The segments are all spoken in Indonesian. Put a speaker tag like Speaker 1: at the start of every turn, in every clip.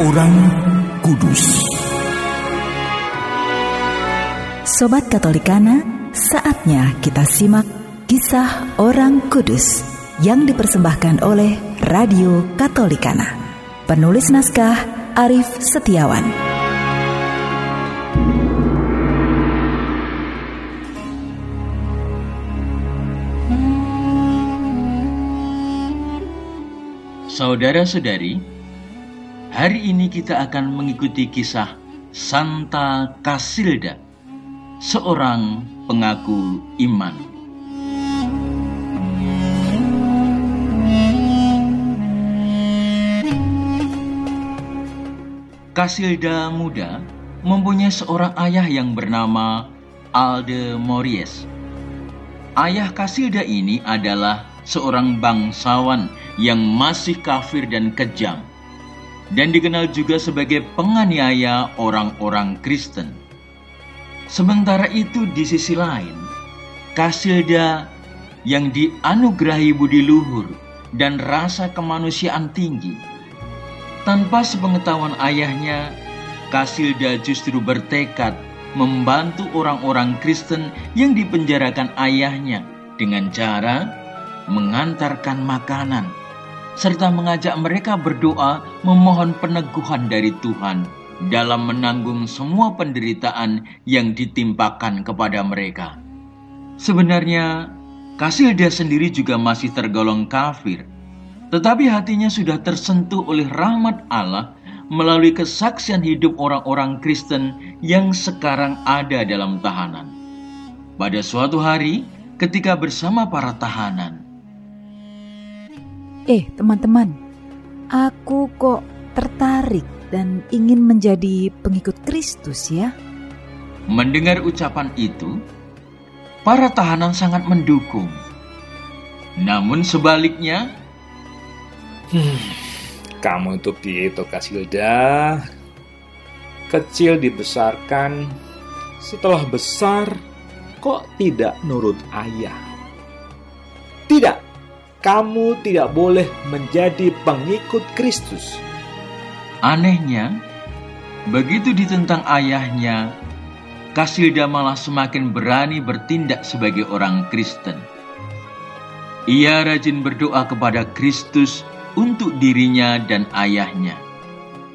Speaker 1: Orang Kudus.
Speaker 2: Sobat Katolikana, saatnya kita simak kisah orang kudus yang dipersembahkan oleh Radio Katolikana. Penulis naskah Arif Setiawan.
Speaker 3: Saudara-saudari, hari ini kita akan mengikuti kisah Santa Casilda, seorang pengaku iman. Casilda muda mempunyai seorang ayah yang bernama Alde Mories. Ayah Casilda ini adalah seorang bangsawan yang masih kafir dan kejam dan dikenal juga sebagai penganiaya orang-orang Kristen. Sementara itu di sisi lain, Casilda yang dianugerahi budi luhur dan rasa kemanusiaan tinggi tanpa sepengetahuan ayahnya, Casilda justru bertekad membantu orang-orang Kristen yang dipenjarakan ayahnya dengan cara mengantarkan makanan serta mengajak mereka berdoa memohon peneguhan dari Tuhan dalam menanggung semua penderitaan yang ditimpakan kepada mereka. Sebenarnya, Casilda sendiri juga masih tergolong kafir tetapi hatinya sudah tersentuh oleh rahmat Allah melalui kesaksian hidup orang-orang Kristen yang sekarang ada dalam tahanan. Pada suatu hari, ketika bersama para tahanan,
Speaker 2: Eh, teman-teman, aku kok tertarik dan ingin menjadi pengikut Kristus ya.
Speaker 3: Mendengar ucapan itu, para tahanan sangat mendukung. Namun sebaliknya,
Speaker 4: Hmm, kamu itu Pietro Casilda. Kecil dibesarkan, setelah besar kok tidak nurut ayah. Tidak, kamu tidak boleh menjadi pengikut Kristus.
Speaker 3: Anehnya, begitu ditentang ayahnya, Casilda malah semakin berani bertindak sebagai orang Kristen. Ia rajin berdoa kepada Kristus untuk dirinya dan ayahnya.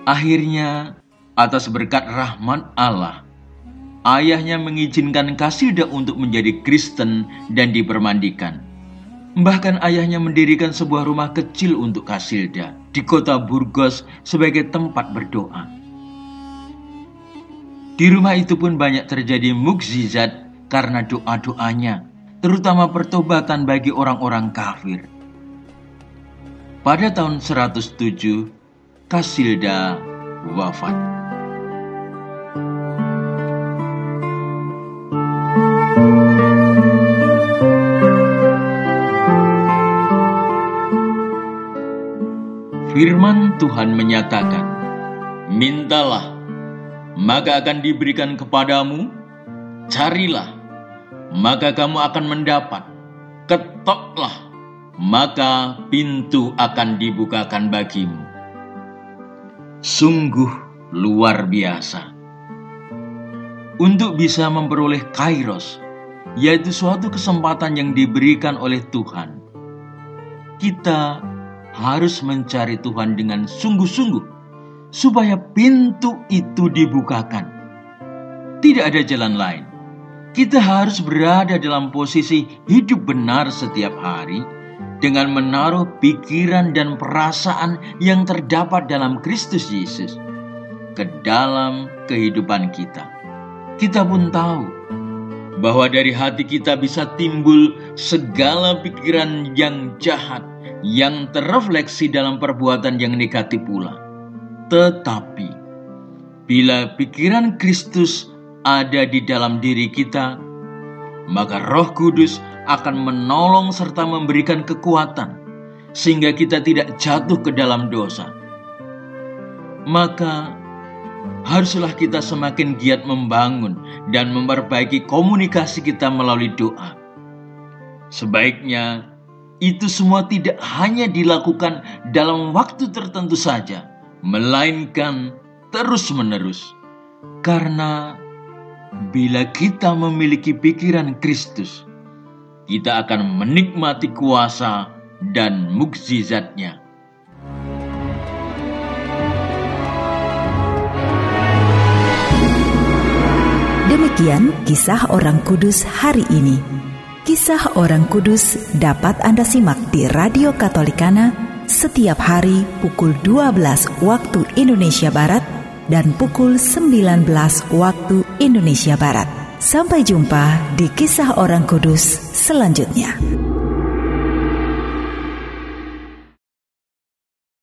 Speaker 3: Akhirnya, atas berkat rahmat Allah, ayahnya mengizinkan Kasilda untuk menjadi Kristen dan dipermandikan. Bahkan ayahnya mendirikan sebuah rumah kecil untuk Kasilda di kota Burgos sebagai tempat berdoa. Di rumah itu pun banyak terjadi mukjizat karena doa-doanya, terutama pertobatan bagi orang-orang kafir. Pada tahun 107, Kasilda wafat. Firman Tuhan menyatakan, Mintalah, maka akan diberikan kepadamu, carilah, maka kamu akan mendapat, ketoklah, maka pintu akan dibukakan bagimu. Sungguh luar biasa. Untuk bisa memperoleh kairos, yaitu suatu kesempatan yang diberikan oleh Tuhan, kita harus mencari Tuhan dengan sungguh-sungguh, supaya pintu itu dibukakan. Tidak ada jalan lain. Kita harus berada dalam posisi hidup benar setiap hari dengan menaruh pikiran dan perasaan yang terdapat dalam Kristus Yesus ke dalam kehidupan kita. Kita pun tahu bahwa dari hati kita bisa timbul segala pikiran yang jahat yang terrefleksi dalam perbuatan yang negatif pula. Tetapi bila pikiran Kristus ada di dalam diri kita, maka Roh Kudus akan menolong serta memberikan kekuatan sehingga kita tidak jatuh ke dalam dosa. Maka haruslah kita semakin giat membangun dan memperbaiki komunikasi kita melalui doa. Sebaiknya itu semua tidak hanya dilakukan dalam waktu tertentu saja, melainkan terus-menerus. Karena bila kita memiliki pikiran Kristus, kita akan menikmati kuasa dan mukjizatnya.
Speaker 2: Demikian kisah orang kudus hari ini. Kisah orang kudus dapat Anda simak di Radio Katolikana setiap hari pukul 12 waktu Indonesia Barat dan pukul 19 waktu Indonesia Barat. Sampai jumpa di kisah orang kudus selanjutnya.